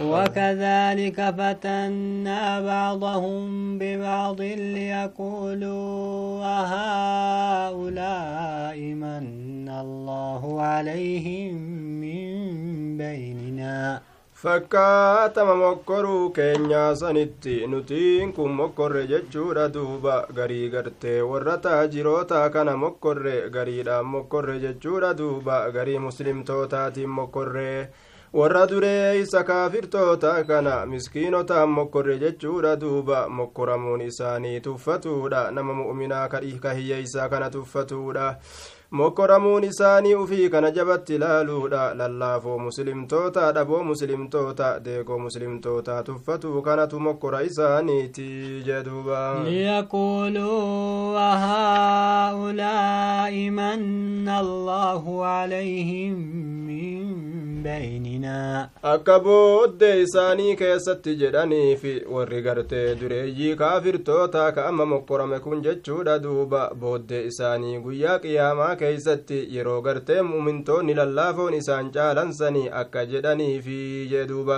وكذلك فتنا بعضهم ببعض ليقولوا أهؤلاء من الله عليهم من بيننا fakkaatama mokkoruu keenyaa sanitti nutiin kun mokkorre jechuudha duuba garii gartee warra taajiroota kana mokkorre gariidhaan mokkorre jechuudha duuba garii muslimtootaatiin mokkorre warra duree isa kaafirtoota kana miskiinotaan mokkorre jechuudha duuba mokkoramuun isaanii tuffatuudha nama mu'minaa ka hiyyeeysaa kana tuffatuudha mokkoramuun isaanii ufii kana jabatti ilaaluudha lallaafoo muslimtoota dhaboo muslimtoota deegoo muslimtoota tuffatuu kanatu mokkora isaaniiti jeduuba liyaquuluu ahaa'ulaa'i manna allaahu calayhim min بيننا akka booddee isaanii keessatti jedhaniif warri gartee dureeyyii kaafirtoota ka amma mokkorame kun jechuudha duuba booddee isaanii guyyaa qiyaamaa keeysatti yeroo gartee mumintoonni lallaafoon isaan caalansanii akka jedhaniifi jedhuuba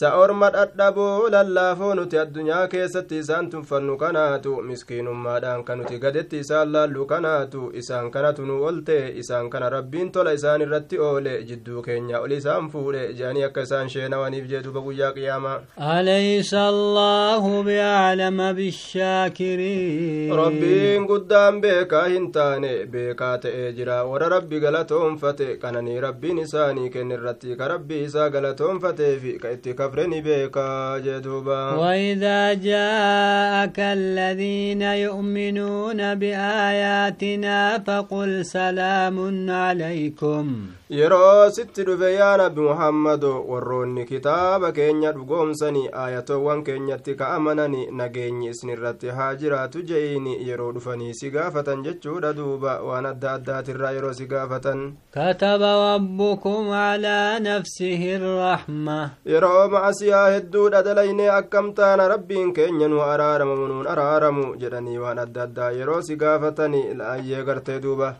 sa orma dhadhaboo lallaafoo nuti addunyaa keessatti isaan tunfannu kanaatu miskiinummaadhaan kan nuti gadetti isaan laallu kanaatu isaan kanatu nu olte isaan kana rabbiin tola isaan irratti oole jidduu keenya oli isaan fuudhe jedhanii akka isaan sheenawaniif jee duba guyyaa qiyaamaa alaysa allaahu biaclama bishaakiriin rabbiin guddaan beekaa hin taane beekaa ta'ee jira warra rabbi galatoonfate kananii rabbiin isaanii kennirratti ka rabbii isaa galatoonfateefi ka itti kafre ni beekaa jee duuba وإذا جاءك الذين يؤمنون بآياتنا فقل سلام عليكم yeroo sitti dhufe yaa nabi muhammado warroonni kitaaba keenya dhugoomsanii aayatoowwan keenyatti ka amanani nageenyi isinirratti haa jiraatu je'iini yeroo dhufanii si gaafatan jechuudha duuba waan adda addaatirraa yeroo si gaafatan kataba rabbukum calaa nafsihi irraxma yeroo macasiyaa hedduudha dalaynee akkam taana rabbiin keenya nu araaramamu nuun araaramu jedhanii waan adda addaa yeroo si gaafatani laayyee gartee duuba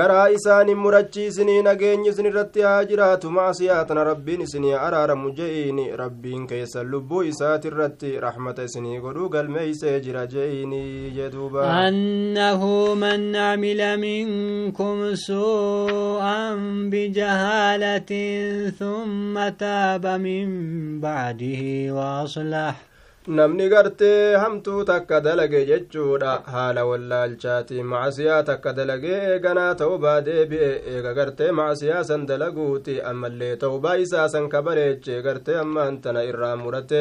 garaa isaanin murachiisinii nageenya jireenyi isin irratti haa jiraatu maasiyaatana rabbiin isinii araaramu je'iini rabbiin keessan lubbuu isaati irratti raxmata isinii godhuu galmeeysee jira je'iini jedhuuba annahu man camila minkum suu'an bijahaalatin thumma taaba min bacdihi waaslax namni gartee hamtuu takka dalage jechuudha haala wallaalchaati macasiyaa takka dalagee eeganaa ta'ubaa deebi'e eega gartee macasiyaa san dalaguuti ammallee ta'ubaa isaa san kabareeche gartee ammaan tana irraa murate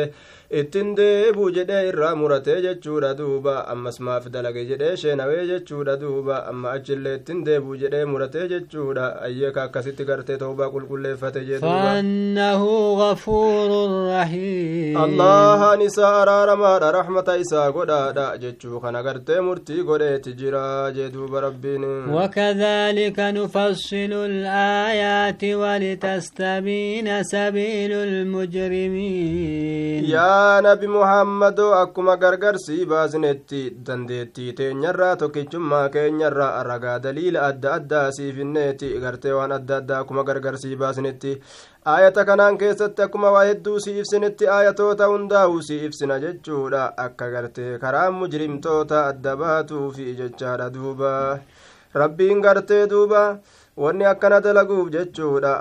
ittiin deebuu jedhee irraa muratee jechuudha duuba ammas maaf dalage jedhee sheenawee jechuudha duuba amma achillee ittiin deebuu jedhee muratee jechuudha ayyeeka akkasitti gartee ta'ubaa qulqulleeffate jedhuubaannahu araaramaadha raxmata isaa godhaadha jechuu kana gartee murtii godheeti jira jeeduuba rabbiin. Wakadhalika nufassilu laayaati walitastabiina sabiilu lmujrimiin yaa nabi muhammadoo akkuma gargarsii baasnetti dandeettii teenyarraa tokkichummaa keenyarraa ragaa daliila adda addaa siifinneeti gartee waan adda addaa akkuma gargarsii baasnetti aayata kanaan keessatti akkuma waa hedduu si ibsinetti aayatoota hundaa'u si ibsina jechuudha akka gartee karaa mujrimtoota adda baatuufi jechaadha duuba rabbiin gartee duuba wanni akkana dalaguuf jechuudha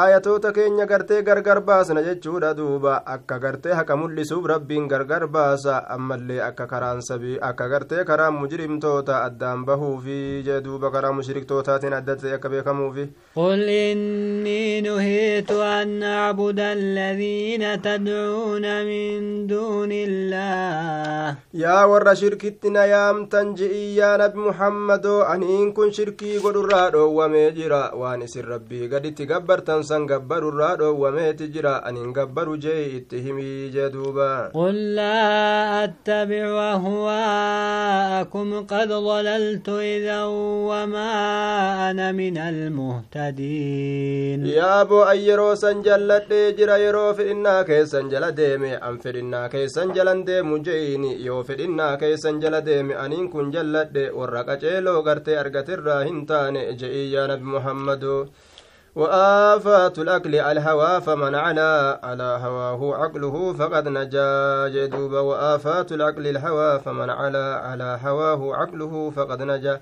aayatoota keenya gartee gargar baasna jechuudha duuba akka gartee haqa mul'isuuf rabbiin gargar baasa ammallee akka karaan sabii akka gartee karaa mujrimtoota addaan bahuufi jee duuba karaa mushriktootatiin adda ta'e akka beekamuufi قل إني نهيت أن أعبد الذين تدعون من دون الله يا ور شركت نيام تنجئي يا نبي محمد أنين كن شركي قد dhoowwamee jira waan isin rabbii gaditti gabbartan san gabbarurraa dhoowwameeti jira anin gabbaru jee itti himii jee duuba لا أتبع أهواءكم قد ضللت إذا وما أنا من المهتدين يا أبو أي yeroo san jalladhee jira yeroo fedhinnaa keessan jala deeme an fedhinnaa keessan jalan deemu je'iini yoo fedhinnaa keessan jala deeme aniin kun jalladhe warra qaceeloo gartee argatirraa hin taane je'ii yaa nabi muhammadoo وآفات الأكل الهوى فمن على على هواه عقله فقد نجا جدوب وآفات العقل الهوى فمن على على هواه عقله فقد نجا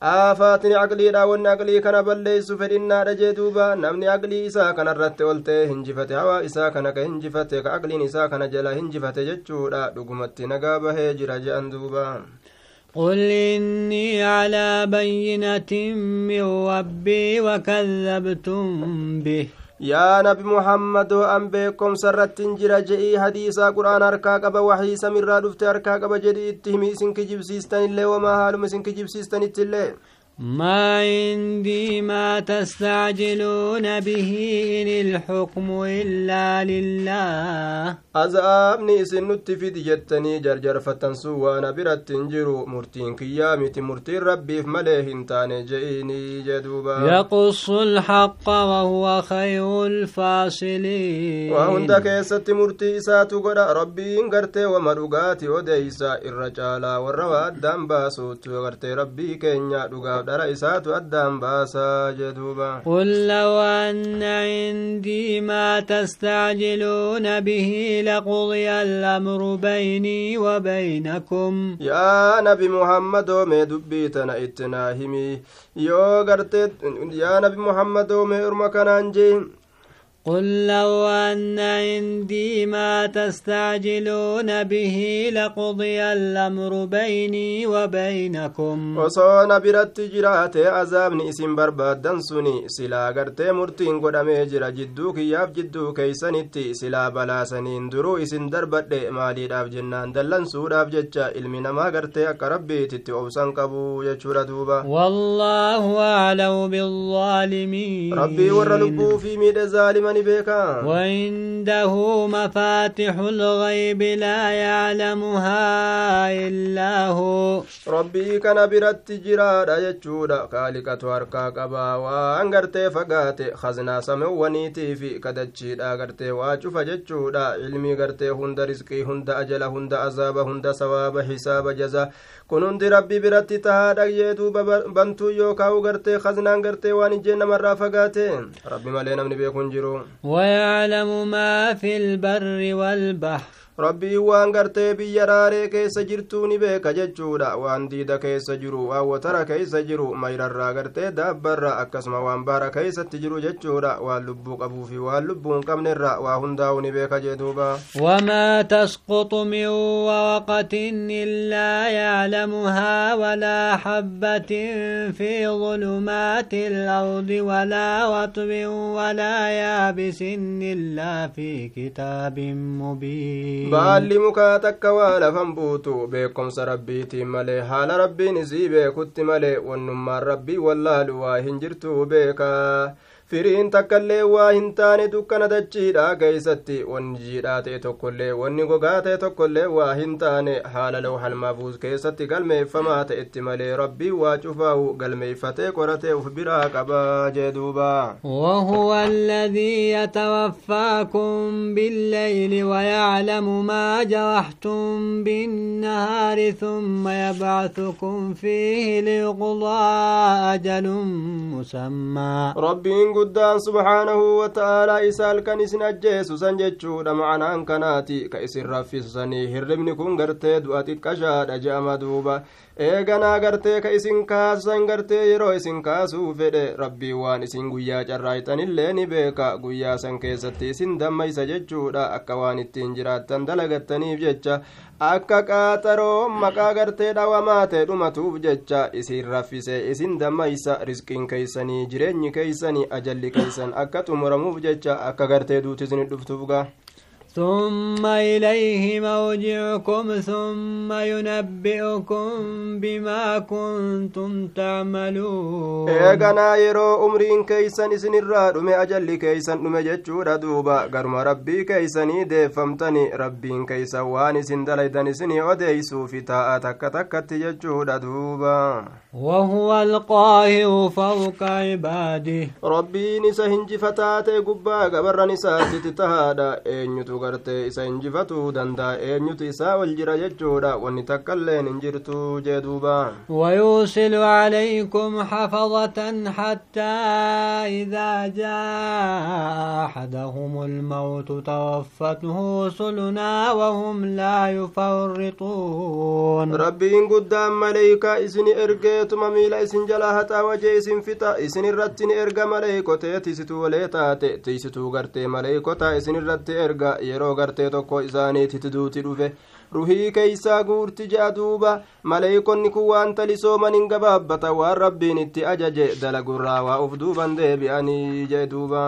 aafaatni aqliidha wanni aqlii kana balleeysu fedhinnaadha jee duuba namni aqlii isaa kana irratti oltee hinjifate hawaa isaa kana ka hinjifate ka aqliin isaa kana jala hinjifate jechuudha dhugumatti nagaa bahee jira je'an duuba قل إني على بينة من ربي وكذبتم به. يا نبي محمد أن بكم سرت جرى جئي حديثا قرآن أركا قبا وحي سمير رادفت أركا قبا جدي اتهمي سنك جبسيستان اللي وما حال مسنك جبسيستان اللي ما عندي ما تستعجلون به إن الحكم إلا لله. أزابني سنت في ديتني جرجر فتنسو وأنا تنجرو. مرتين قيامة مرتين ربي في ملهن تاني جئيني جدوبا. يقص الحق وهو خير الفاصلين. وهن دا كيست ساتو قرأ ربي انقرتي ومرقاتي وديسا. الرجالة والرواد دان باسوتو ربي كينيا دوغا dhara isaatu addaan baasaa jeduuba قل لو أن عندي ما تستعجلون به لقضي الأمر بيني وبينكم yaa nabi muhammadoo mee dubbii tana itti naa himi yoo gartee yaa nabi muhammadoo mee urma kanaan jee قل لو أن عندي ما تستعجلون به لقضي الأمر بيني وبينكم. وصونا برت جرات عذاب نئسين برباد دنسوني سلا قرت مرتين قدام جرى جدوك ياب جدوك يسنتي سلا بلا سنين درو اسين دربت مالي داب جنان. دلن سود اب جتشا ما قرت أقربي تتي أوسان قبو دوبا. والله أعلم بالظالمين. ربي ورلبو في ميد ظالمة من وعنده مفاتح الغيب لا يعلمها إلا هو. ربي كان برت جرا رجتشودا كالكا تواركا كبا وانغرتي فقاتي. خزنا سمو ونيتي في كدجيدا غرتي واجف جتشودا علمي غرتي هند رزقي هند أجل هند أزاب هند سواب حساب جزا. كنون دي ربي برت تهادا يدو بنتو يوكاو. غرتي خزنا غرتي واني جنم الرافقاتي ربي مالينا من بيكون جرو. ويعلم ما في البر والبحر. Rabbiin waan gartee biyya raaree keessa jirtuu ni beeka jechuudha waan diida keessa jiru waan watara keessa jiru mayrarraa gartee daabbarra akkasuma waan baara keessatti jiru jechuudha waan lubbuu qabuu fi waan lubbuu hin qabnerra waa hundaa'u ni beeka jee duuba وما تسقط من ورقة إلا يعلمها ولا حبة في ظلمات الأرض ولا رطب ولا يابس إلا في كتاب مبين baalli mukaa takka waa lafan buutu beekomsa rabbiitiin malee haala rabbiin isii beekutti malee wannummaan rabbii wallaalu waa hin jirtu beekaa firiin takkaillee waa hin taane dukkana dachiidha keeysatti wanni jiidhaa ta'e tokkollee wanni gogaa ta'e tokkollee waa hin taane haala lawhal mahfuuz keessatti galmeeffamaa ta'etti malee rabbii waa cufaa'u galmeeffatee qoratee uf biraa qabaa jee duuba وهو الذي يتوفاكم بالليل ويعلم ما جرحتم بالنهار ثم يبعثكم فيه ليقضى أجل مسمى rabbiin guddaan subhaanahu wata'aalaa isa halkan isin ajjeesu san jechuudha macanaan kanaati ka isin raffisanii hirribni kun gartee du'a xiqqashaadha je'ama duuba eeganaa gartee ka isin kaasan gartee yeroo isin kaasuu fedhe rabbii waan isin guyyaa carraayxanillee ni beeka guyyaa san keessatti isin dammaysa jechuudha akka waan ittiin jiraattan dalagattaniif jecha akka qaaxaroo maqaa gartee dhawamaa ta'e dhumatuuf jecha isin raffise isin dammaysa risqiin keeysanii jireenyi keeysanii ajalli keeysan akka xumuramuuf jecha akka gartee duuti isin dhuftuuf gaa ثم إليه مرجعكم ثم ينبئكم بما كنتم تعملون eeganaa yeroo umriin keeysan isinirraa dhume ajalli keeysan dhume jechuudha duuba garuma rabbii keeysanii deeffamtani rabbiin keeysan waan isin dalaydan isinii odeeysuufi taa'a takka takkatti jechuudha duuba وهو القاهر فوق عباده rabbiin isa hinjifataa ta'e gubbaa gabarran isaatitti tahaadha eenyutu gartee isa injifatuu danda'a eenyutu isaa ol jira jechuudha. Wanni takkailleen hin jirtu jee duuba. ويرسل عليكم حفظة حتى إذا جاء أحدهم الموت توفته رسلنا وهم لا يفرطون ربين قدام ملائكة إسن إرقيتم ميلا إسن جلا هتا وجه إسن فتا إسن الرتن إرقى ملائكة تيستو وليتا تيستو غرتي ملائكة إسن الرت إرقى يرو غرتي توكو إساني تتدوتي dhufe ruhii keeysaa guurti je'a duuba maleeykonni kun waan talisooman hin gabaabbata waan rabbiin itti ajaje dalagurraa waa uf duuban deebi'anii jee duuba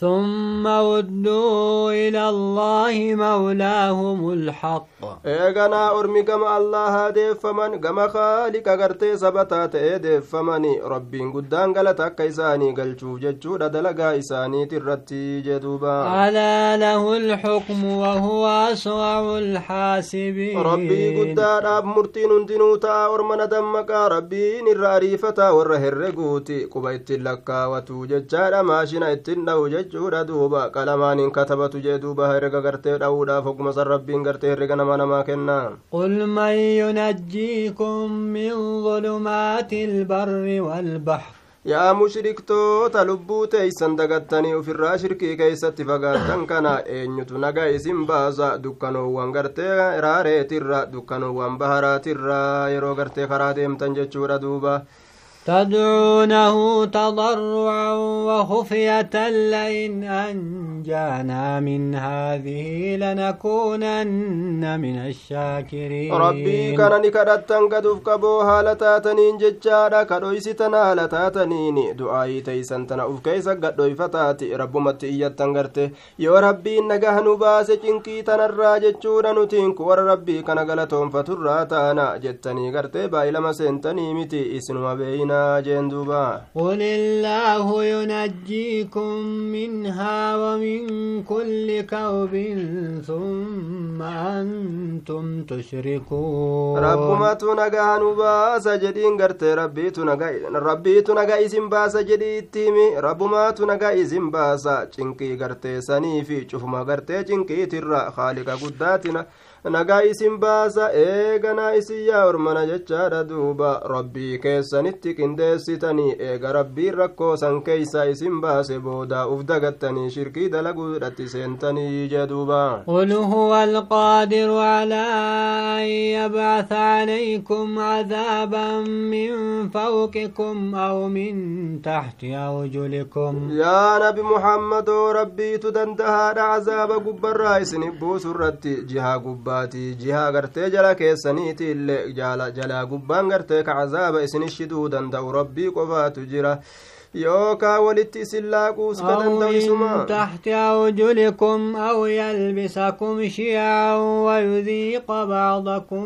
ثم ودوا إلى الله مولاهم الحق. إيغانا أرمي كما الله هادف فمن كما خالق غرتي سبتات إيدف فمني ربي قدان غلطة كيساني غلچو ججو ردلقا إساني ترتي جدوبا ألا له الحكم وهو أسرع الحاسبين ربي قدان أب مرتين انتنوتا أرمنا دمك ربي نرى ريفتا ورهر رقوتي قبيت لك وتوجد جارة ماشينا اتنو جج jechuudha duuba qalamaaniin katabatu jee duuba herrega gartee dha'uudhaaf hogguma san rabbiin gartee herrega nama namaa kenna. Qul man yunajjiikum min dhulumaati albarri waalbaxr yaa mushriktoota lubbuu teeysan dagattanii ofirraa shirkii keeysatti fagaattan kana eenyutu nagaa isin baasa? Dukkanoowwan gartee raareetirra dukkanoowwan baharaatirra yeroo gartee karaa deemtan jechuudha duuba. تدعونه تضرعا وخفية لئن أنجانا من هذه لنكونن من الشاكرين. ربي كان نكدتن قدوف كبو هالتاتنين ججادا كدويستن هالتاتنين دعائي تيسن تنعوف كيسا قدوي فتاتي. رب متئيتن قرته. يو ربي نقه نباس چنكي تنرى ججودا نتينك ور ربي كان قلتهم فتراتانا جتني قرته بايلما سنتني متي. اسنما بينا jeen duuba قل الله ينجيكم منها ومن كل كوب ثم أنتم تشركون nagaa nu baasa jedhiin gartee rabbiitu nagaa isin baasa jedhii itti himi rabbumaatu nagaa isin baasa cinqii gartee sanii fi cufuma gartee cinqiitirra haaliqa guddaatina nagaa isin baasa eeganaa isin yaa ormana jechaadha duuba rabbii keessanitti qindeessitanii eega rabbiin rakkoo san keeysaa isin baase boodaa uf dagattanii shirkii dalaguudhatti seentanii jee duuba قل هو القادر على أن يبعث عليكم عذابا من فوقكم أو من تحت أرجلكم yaa nabi muhammadoo rabbiitu dandahaadha cazaaba gubbarraa isin buusu irratti jihaa gubbaati jihaa gartee jala keessaniiti illee jalaa gubbaan gartee ka cazaaba isin shiduu danda'u rabbii qofaatu jira yookaa walitti isin laaquus ka أو danda'u من isuma تحت أرجلكم أو يلبسكم شيعا ويذيق بعضكم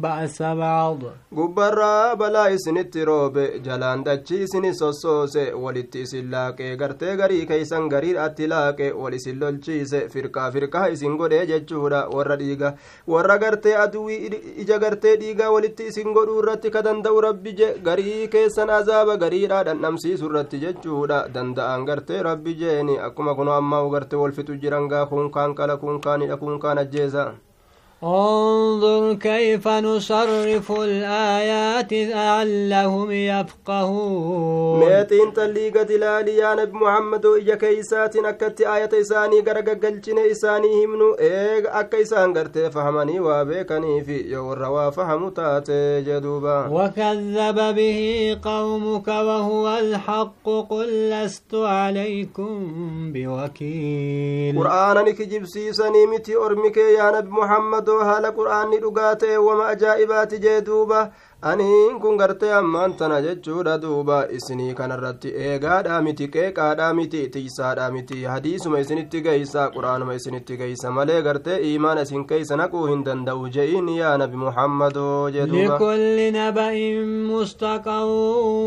بأس بعض gubbarraa balaa isinitti roobe jalaan dachii isini sossoose walitti isin laaqe gartee garii keeysan gariidhaatti laaqe wal isin lolchiise firqaa firqaa isin godhee jechuudha warra dhiiga warra gartee aduwii ija gartee dhiigaa walitti isin godhuu irratti ka danda'u rabbi je garii keessan azaaba gariidhaa dhandhamsiisu irratti jechuudha danda'an gartee rabbi jeeni akkuma kunoo ammaa gartee wal fixu jiran gaa kunkaan qala kunkaanidha kunkaan ajjeesa انظر كيف نصرف الآيات لعلهم يفقهون. ميت انت اللي قد لالي يا نبي محمد إياك إيسات نكت آية إساني قرق قلتنا إساني همنو. إيغ أك إسان قرت فهمني وابيكني في يور وفهم تات جدوبا. وكذب به قومك وهو الحق قل لست عليكم بوكيل. قرآن نكجب سيساني متي أرمك يا نبي محمد muhammadoo haala qur'aanni dhugaa ta'e wama ajaa'ibaati jee duuba aniin kun gartee ammaan tana jechuudha duuba isinii kanarratti eegaadhaa miti qeeqaadhaa miti tiysaadhaa miti hadiisuma isinitti geeysa qur'aanuma isinitti geeysa malee gartee iimaana isin keeysa naquu hin danda'u je'iin yaa nabi muhammadoo لكل نبأ مستقر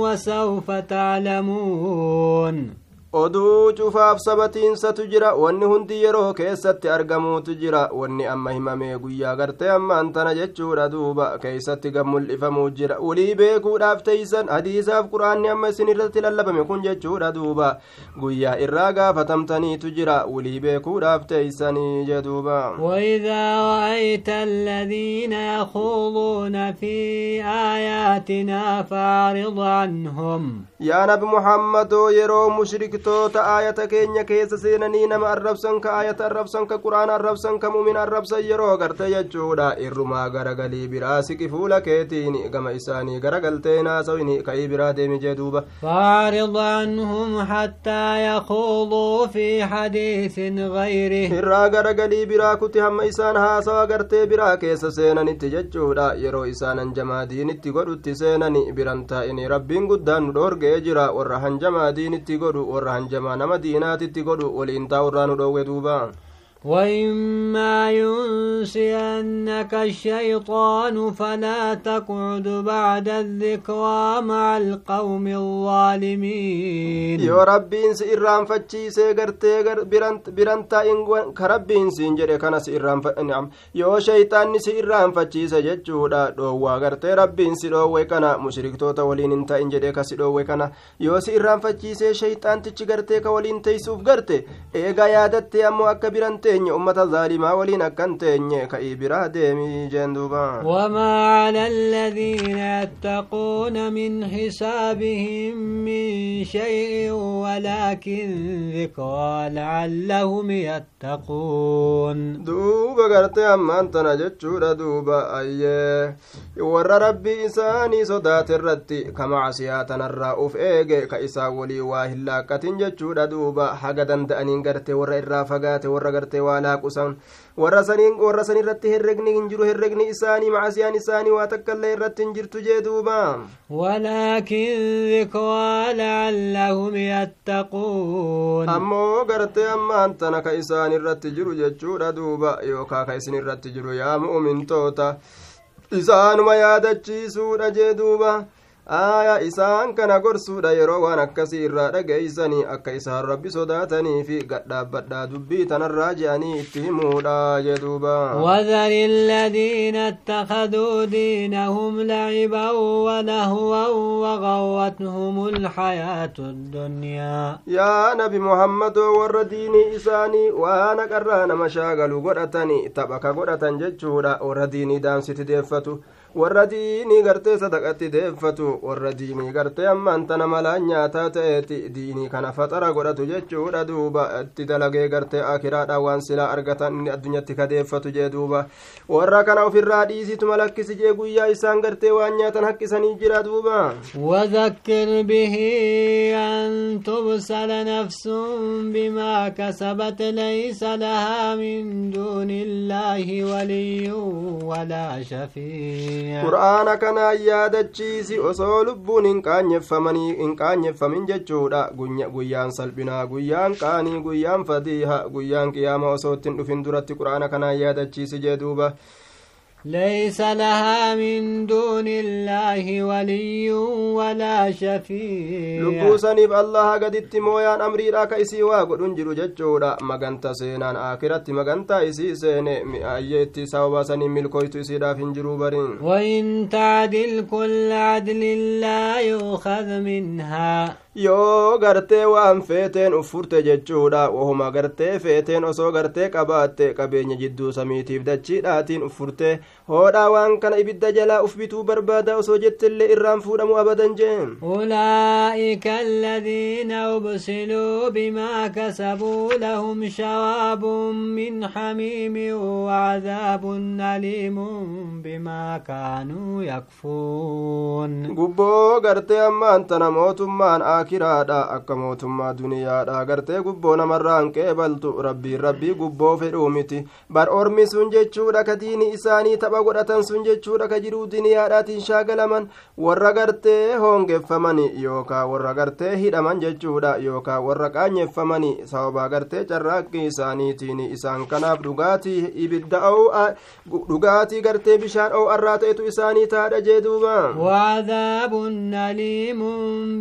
وسوف تعلمون oduu cufaaf sabatiinsatu jira wanni hundi yeroo keessatti argamuutu jira wanni amma himamee guyyaa gartee ammaan tana jechuudha duuba keeysatti gad mul'ifamuu jira ulii beekuudhaaf teeysan hadiisaaf quraanni amma isin irratti lallabame kun jechuudha duuba guyyaa irraa gaafatamtaniitu jira ulii beekuudhaaf teeysanii jeduuba وإذا رأيت الذين يخوضون في آياتنا فأعرض عنهم yaa nabi muhammadoo yeroo mushriktoota aayata keenya keessa seenanii nama arrabsan ka aayata arrabsan ka quraana arrabsan ka mumin arrabsan yeroo garte jechuudha irrumaa garagalii biraa siqi fuula keetiin gama isaanii garagaltee naasawini ka'ii biraa deemi jee duuba عنهم حتى يخوضوا في حديث غيره irraa garagalii biraa kuti hamma isaan haasawa gartee biraa keessa seenanitti jechuudha yeroo isaanan jamaadiinitti godhutti seenani biran taa'ini rabbiin guddaan nu dhoorgee jira warra hanjamaa diinitti godhu warra hanjamaa nama diinaatitti godhu waliin taa'urraa nu dhoowwe duuba وإما ينسينك الشيطان فلا تقعد بعد الذكرى مع القوم الظالمين. يا ربي إنس إرام فتشي سيغر تيغر برانت برانتا إنغوان كربي إنس إنجري كان سيرام فنعم يا شيطان نس إرام فتشي سيجد دوا غرت ربي إنس دوا كان مشرك توتا ولين انت إنجري كان سيدوا كان يا سيرام فتشي سيشيطان تيغر تيغر تيسوف غرت إيغا يادت تيامو أكبرانتي teenye ummata zaalimaa waliin akkan teenye ka'ii biraa deemii jeen duuba وما على الذين يتقون من حسابهم من شيء ولكن ذكرى لعلهم يتقون duuba gartee ammaan tana jechuudha duuba ayyee warra rabbii isaanii sodaate irratti ka macsiyaa tanarraa uf eege ka isaan walii waa hin laaqqatin jechuudha duuba haga danda'aniin gartee warra irraa fagaate warra gartee waa laaqusan warra saniin warra san irratti herregni hin jiru herregni isaanii macsiyaan isaanii waa takkaillee irratti hin jirtu jee duuba ولكن ذكرى لعلهم يتقون ammoo gartee ammaan tana ka isaan irratti jiru jechuudha duuba yookaa ka isin irratti jiru yaa mu'mintoota isaanuma yaadachiisuudha jee duuba aayaa isaan kana gorsuudha yeroo waan akkasii irraa dhageeysanii akka isaan rabbi sodaatanii fi gadhaabbadhaa dubbii tanarraa je'anii itti himuudha jeduuba وذر الذين اتخذوا دينهم لعبا ولهوا وغوتهم الحياة الدنيا yaa nabi muhammadoo warra diinii isaanii waan aqarraa nama shaagalu godhatani tapha ka godhatan jechuudha warra diinii daamsiti deeffatu warra diinii gartee sadaqatti deeffatu warra diinii gartee ammaan tana malaan nyaataa ta'eeti diinii kana faxara godhatu jechuudha duuba itti dalagee gartee akiraadha waan silaa argatan inni addunyatti ka deeffatu jee duuba warra kana ofirraa dhiisituma lakkisi jee guyyaa isaan gartee waan nyaatan haqqisanii jira duuba وذكر به أن تبسل نفس بما كسبت ليس لها من دون الله ولي ولا شفيع qur'aana kanaan yaadachiisi osoo lubbuun hin qaanyeffamin jechuudha guyyaan salphinaa guyyaan qaanii guyyaan fadiiha guyyaan qiyaama osoo ittiin dhufin duratti qur'aana kanaan yaadachiisi jee duuba ليس لها من دون الله ولي ولا شفيع. لقوسني بالله قد اتمويان أمري راك إسي واقل انجلو ججورا مغانتا سينان آخرت مغانتا إسي سيني أيتي سوابا سني ملكويتو إسي دا فنجلو برين وإن تعدل كل عدل لا يؤخذ منها yoo gartee waan feeteen uffurte jechuudha wahuma gartee feeteen osoo gartee qabaatte qabeenya jidduu samiitiif dachiidhaatiin uffurte hoodhaa waan kana ibidda jalaa uf bituu barbaada osoo jettillee irraan fuudhamu abadan jeen أولئك الذين أبسلوا بما كسبوا لهم شراب من حميم وعذاب أليم بما كانوا يكفون gubboo gartee ammaan tana mootummaan akiraadha akka mootummaa duniyaadha gartee gubboo namarraan qeebaltu rabbiin rabbii gubboo fedhuu miti bar ormi sun jechuudha ka diini isaanii tapha godhatan sun jechuudha ka jiruu duniyaadhaatiin shaagalaman warra gartee hoongeffamani yookaa warra gartee hidhaman jechuudha yookaa warra qaanyeffamani sababaa gartee carraaqqii isaaniitiin isaan kanaaf dhugaatii ibidda dhugaatii gartee bishaan oo'arraa ta'etu isaanii taadha jee duuba وعذاب أليم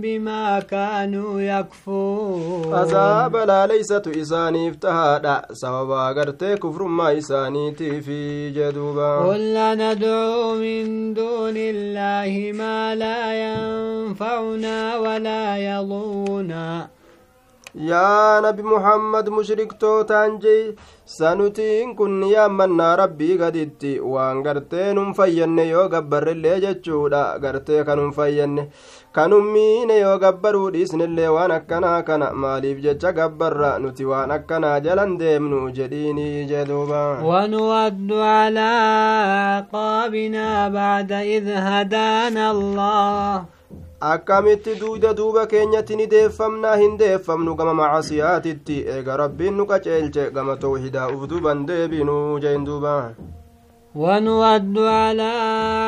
بما كانوا يكفرون. عذاب لا ليست إسانيف تهادا سببا غرتي كفر ما إسانيتي في جدوبا. قل ندعو من دون الله ما لا ينفعنا ولا يضرنا. yaa nabi muhammad mushriktootaan jee sanutiin kun yaammannaa rabbii gaditti waan gartee nun fayyanne yoo gabbarrillee jechuudha gartee kanun fayyanne kanun miine yoo gabbaruu dhiisnillee waan akkanaa kana maaliif jecha gabbarra nuti waan akkanaa jalan deemnu jedhiinii jeduuba ونود على عقابنا بعد إذ هدانا الله akkamitti duuda duuba keenyatti ni deeffamnaa hin deeffamnu gama macasiyaatitti eega rabbiin nu qaceelche gama tawhidaa uf duban deebinuu jeen duuba ونود على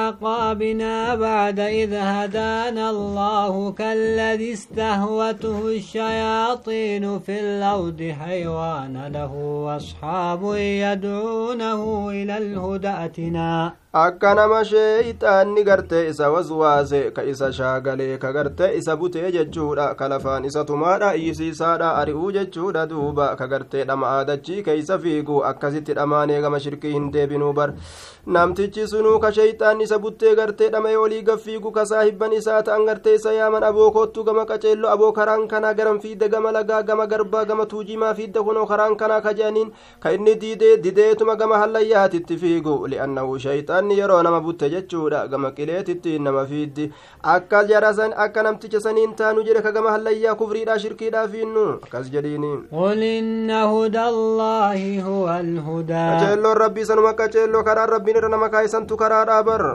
عقابنا بعد إذ هدانا الله كالذي استهوته الشياطين في الأرض حيوان له أصحاب يدعونه إلى الهدى أتنا akka nama sheeyxaanni gartee isa waswaase ka isa shaagalee ka gartee isa butee jechuudha ka lafaan isa tumaadha iyyisiisaadha ari'uu jechuudha duuba ka gartee dhama aadachii keeysa fiigu akkasitti dhamaanee gama shirkii hin deebinuu bar namtichi sunuu ka sheeyxaan isa buttee gartee dhama'ee olii gaffiigu ka saahibban isaa ta'an gartee isa yaaman aboo kottu gama qaceello aboo karaan kanaa garan fiidda gama lagaa gama garbaa gama tuujimaa fiidda kunoo karaan kanaa ka jedhaniin ka inni diidee dideetuma gama hallayyaatitti fiigu li'annahu sheeyxaan inni yeroo nama butte jechuudha gama qileetitti nama fiiddi akka jarasan akka namticha saniin taanu jedhe ka gama hallayyaa kufriidha shirkiidha fiinnu akkas jedhiini قل إن هدى الله هو الهدى qaceelloon rabbii sanuma qaceelloo karaan rabbiin irra nama kaayisantu karaadhaa bar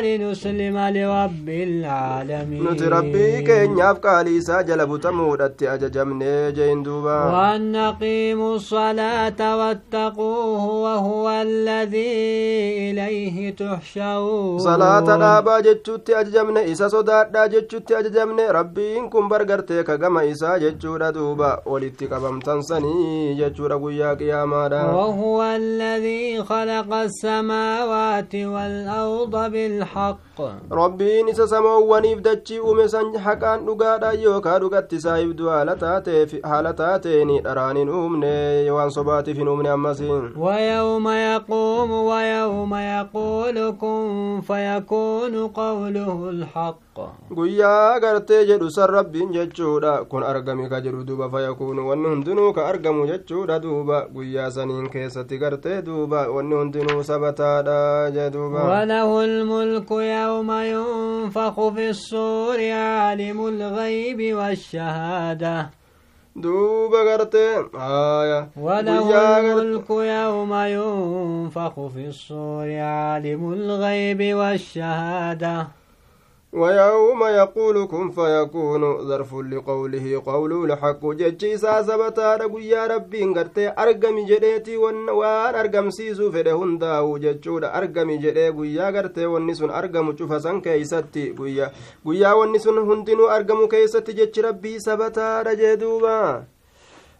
لنسلم لرب العالمين nuti rabbii keenyaaf qaalii isaa jala butamuudhatti ajajamnee jeen duuba نقيموا الصلاة واتقوه وهو الذي إليه تحشرون salaata dhaabaa jechuutti ajajamne isa sodaadhaa jechuutti ajajamne rabbiin kun bargartee ka gama isaa jechuudha duuba walitti qabamtan sanii jechuudha guyyaa qiyaamaadha وهو الذي خلق السماوات والأرض بالحق. ربي نسا سمو ونيف دجي ومسان حقان نقادا يوكا نقاتي سايب دوالتاتي في نومني. يوان في نومني أمسين. ويوم يقوم ويوم يقولكم فيكون قوله الحق. Guyyaa gartee jedhu san rabbiin jechuudha kun argami ka jedhu duuba fayakuunu wanni hundinuu ka argamu jechuudha duuba guyyaa saniin keessatti gartee duuba wanni hundinuu sabataadha jeduuba وله الملك يوم ينفخ في الصور عالم الغيب والشهادة duuba gartee haya gar- الملك يوم ينفخ في الصور عالم الغيب والشهادة ويوم يقول كن فيكون ظرف لقوله قوله الحق جتشي ساسبتا رقيا ربين قرتي أرقم جديتي وان وان أرقم سيسو فده هنداو جتشودا أرقم جدي قيا قرتي والنسون أرقم شفسان كيستي قيا قيا والنسون هندنو أرقم كيستي جتش ربي سبتا رجدوبا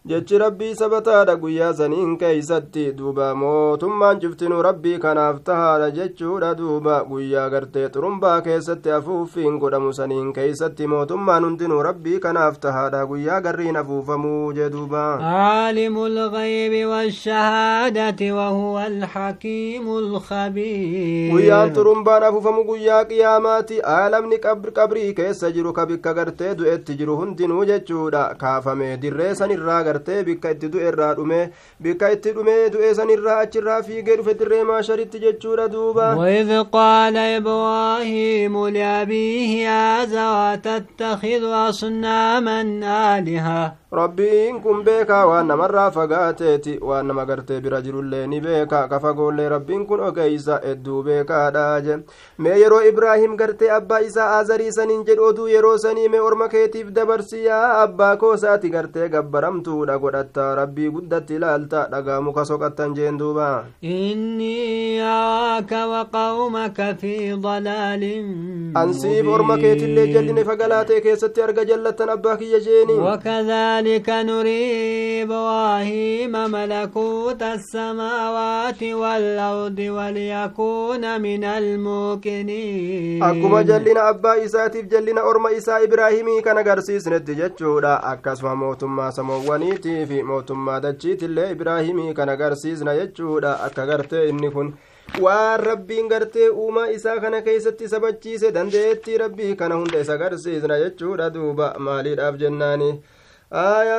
jechi rabbii sabataadha guyyaa saniin keeysatti duuba mootummaan cuftinuu rabbii kanaaf tahaadha jechuudha duuba guyyaa gartee xurumbaa keessatti afuuffiin godhamu saniin keeysatti mootummaan hundinuu rabbii kanaaf tahaadha guyyaa garriin afuufamuu jee duuba عالم الغيب والشهادة وهو الحكيم الخبير guyyaan xurumbaan afuufamu guyyaa qiyaamaati aalamni qabr- qabrii keessa jiru ka bikka gartee du'etti jiru hundinuu jechuudha kaafame dirree sanirraa gartee bikka itti du'e irraa dhume bikka itti dhume du'e sanirraa achirraa fiigee dhufe dirree maasharitti jechuudha duuba وإذ قال إبراهيم لأبيه آزر تتخذ أصناما آلهة rabbiin kun beeka waan namarraa fagaateeti waan nama gartee bira jirullee ni beeka kafagoollee rabbiin kun ogeeysa hedduu beekaadhaaje mee yeroo ibraahim gartee abbaa isaa aazarii saniin jedhu oduu yeroo sanii mee orma keetiif dabarsiyaa. Abbaa koosaati gartee gabbaramtuudha godhatta. Rabbii guddatti ilaalta. Dhagaa muka soqattan jeen duuba. Innii yaaka waqaumaka fi dalaalin ansiif orma keetillee jalline fagalaatee keessatti arga jallattan abbaa kiyya jeeni. وكذلك كذلك نري إبراهيم ملكوت السماوات والأرض وليكون من الموقنين akkuma jallina abbaa isaatiif jallina orma isaa ibraahimii kan agarsiisnetti jechuudha akkasuma mootummaa samoowwaniitii fi mootummaa dachiitillee ibraahimii kan agarsiisna jechuudha akka gartee inni kun waan rabbiin gartee uumaa isaa kana keessatti sabachiise dandeettii rabbii kana hunda isa agarsiisna jechuudha duuba maaliidhaaf jennaanii aya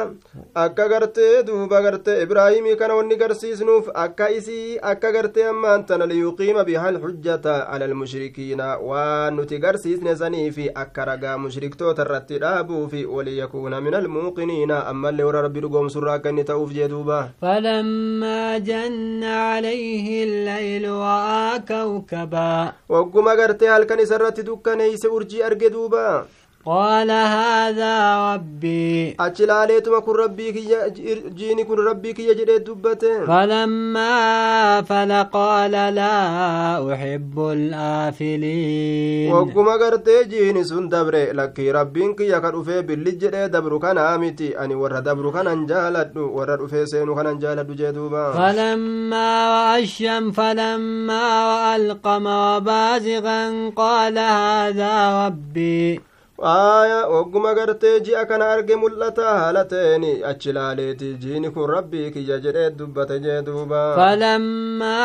akka gartee duuba gartee ibraahimii kana wanni garsiisnuuf akka isii akka gartee ammaan tana liyuqiima biha alxujjata ala almushrikiina waan nuti garsiisne saniifi akka ragaa mushriktoota irratti dhaabuufi waliyakuuna min almuuqiniina ammallee warra rabbi dhugoomsurraa akka inni ta'uuf jee duuba فلما جن عليه الليل رأى كوكبا wagguma gartee halkan isa irratti dukkaneeyse urjii arge duuba قال هذا ربي. أجل عليه كن ربيك جيني كن ربيك يجري دبته فلما فل قال لا أحب الآفلين. وقم قرت جيني سن دبري لك ربينك يكر أفي باللي جري دبرك نامتي أني ورى دبرك ننجالد ورى أفي سينك ننجالد جدوبا. فلما وأشم فلما وألقم وبازغا قال هذا ربي. Aaya wagguma gartee ji'a kana arge mul'ata haala ta'een achi laaleeti jiini kun rabbii kiyya jedhee dubbate jee duuba فلما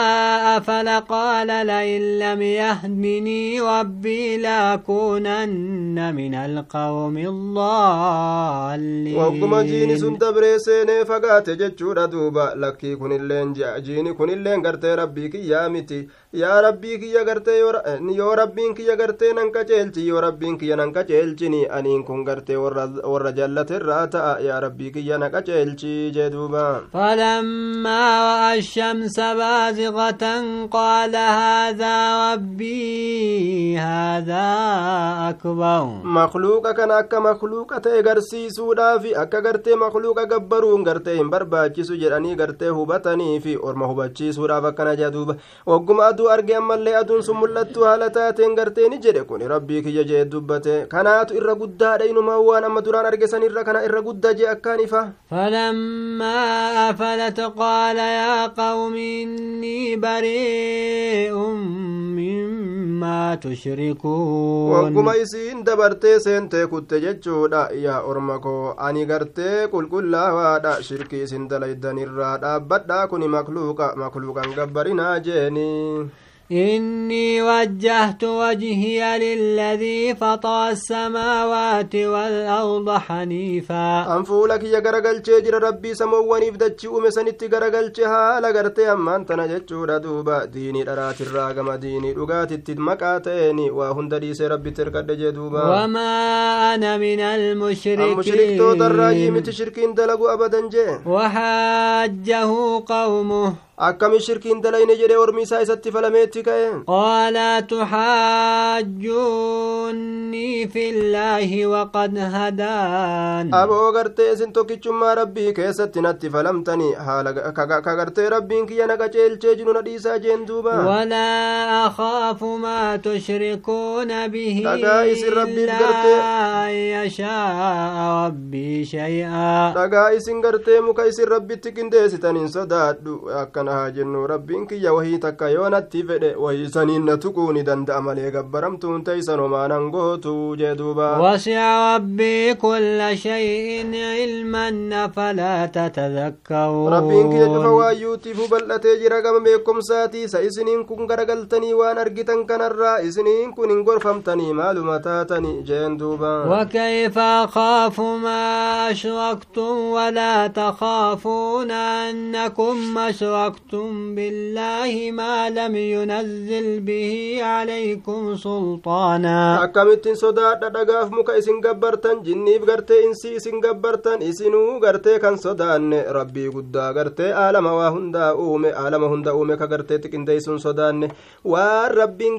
أفل قال لئن لم يهدني ربي لأكونن من القوم الضالين wagguma jiini sun dabree seenee fagaate jechuudha duuba lakkii kunilleen ji'a jiini kunilleen gartee rabbii kiyyaa miti yaa rabbii kiyya gartee yoo ra- yoo rabbiin kiyya gartee nan qaceelchi yoo rabbiin kiyya nan qaceelchini aniin kun gartee warra jallaterraa ta'a yaa rabbii kiyya na qaceelchi jee duuba فلما رأى الشمس بازغة قال هذا ربي هذا أكبر makluuqa kana akka makluuqa ta'e garsiisuudhaafi akka gartee makluuqa gabbaruun gartee hin barbaachisu jedhanii gartee hubatanii fi orma hubachiisuudhaaf akkana jedha duuba wagguma aduu arge ammallee aduun sun mul'attu haala taateen gartee ni jedhe kun rabbii kiyya jee dubbate kanaatu irra guddaadha inumaa waan amma duraan argesan irra kana irra gudda jee akkaan ifa falammaa afalat qaala yaa qawmi innii bari'un mimmaa tushrikuun. Wagguma isiin dabartee seentee kutte jechuudha. Yaa orma koo ani gartee qulqullaawaadha shirkii isin dalaydan dalaydanirraa dhaabbadhaa kuni makluuqa. Makluuqan gabbarinaa jeeni. إني وجهت وجهي للذي فطر السماوات والأرض حنيفا. أن فولك يا غرغل تشجر ربي سمو ونفدتش ومسنت غرغل تشها لغرتي أما أنت نجتش ردوبا ديني درات الراغم ديني رغات التدمكاتيني وهند ديسي ربي ترك دجدوبا وما أنا من المشركين. المشرك تو دراجي متشركين دلقوا أبدا جي. وحاجه قومه. Akkami shirkiin dalayne jedhee ormi isaa isatti falameetti ka'e قال تحاجوني في الله وقد هدان aboo gartee isin tokkichummaa rabbii keessatti natti falamtani haala ka gartee rabbiin kiyya na qaceelchee jiru na dhiisaa jeen duuba ولا أخاف ما تشركون به Dhagaa isin rabbiif gartee- يشاء ربي شيئا dhagaa isin gartee muka isin rabbitti qindeessitan hin sodaadhu akkana haa jennu rabbiin kiyya wahii takka yoo natti fedhe wahii saniin na tuquu ni danda'a malee gabbaramtuun teeysan homaanan gootu jee duuba وسع ربي كل شيء علما فلا تتذكرون rabbiin kiyya cufa waayyuutiif bal'atee jira gama beekumsaatii isa isiniin kun garagaltanii waan argitan kanarraa isiniin kun hin gorfamtanii maaluma taatani jeen duuba وكيف أخاف ما أشركتم ولا تخافون أنكم أشركتم أشركتم بالله ما لم ينزل به عليكم سلطانا؟ أكمت صدا دغاف مك اسن غبرتن جني بغرت انسي اسن غبرتن اسنو غرت كان صدا ربي غدا غرت عالم وهندا اوم عالم هندا اوم كغرت تكندي سن صدا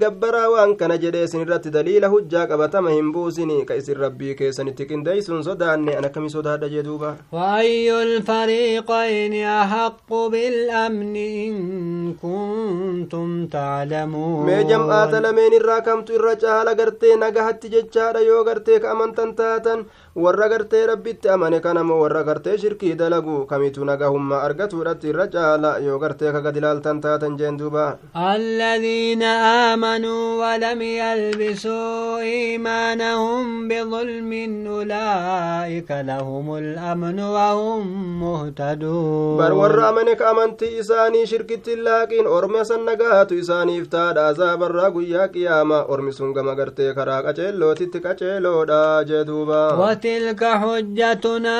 غبر وان كان جد رت دليل حجا قبت مهم بوسني كيس ربي كيسن تكندي سن أنا كم صدا دجدوبا واي الفريقين احق بالامن إن كنتم تعلمون. مي جمعة لمين الراكمت الرجاء لغرتي نغهت ججارة يوغرتي كامن تنتاتن warra gartee rabbitti amane kanamo warra gartee shirkii dalagu kamitu nagahummaa argatuudhatti irra caala yoo gartee ka gad ilaaltan taatan jeen duuba الذين آمنوا ولم يلبسوا إيمانهم بظلم أولئك لهم الأمن وهم مهتدون amane ka amantii isaanii shirkitti laaqiin orma san nagaatu isaaniif taadha azaabarraa guyyaa qiyaama ormi sun gama gartee karaa qaceellootitti qaceeloodha jee duuba وتلك حجتنا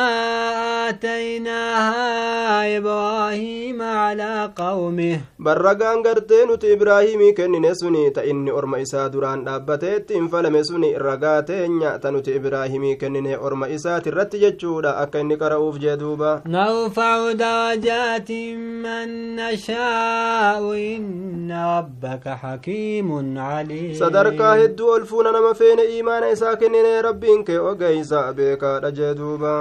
آتيناها إبراهيم على قومه. برقان قرتين إبراهيم كن نسوني تإني أرم إسا دران دابتت إن فلم يسوني رقاتين يأتن إبراهيم كن إسا ترت يجود أكن كروف جدوبا. نرفع درجات من نشاء إن ربك حكيم عليم. صدرك الدول ألفون نما فين إيمان إسا كن ربين كي beekaadha jee duuba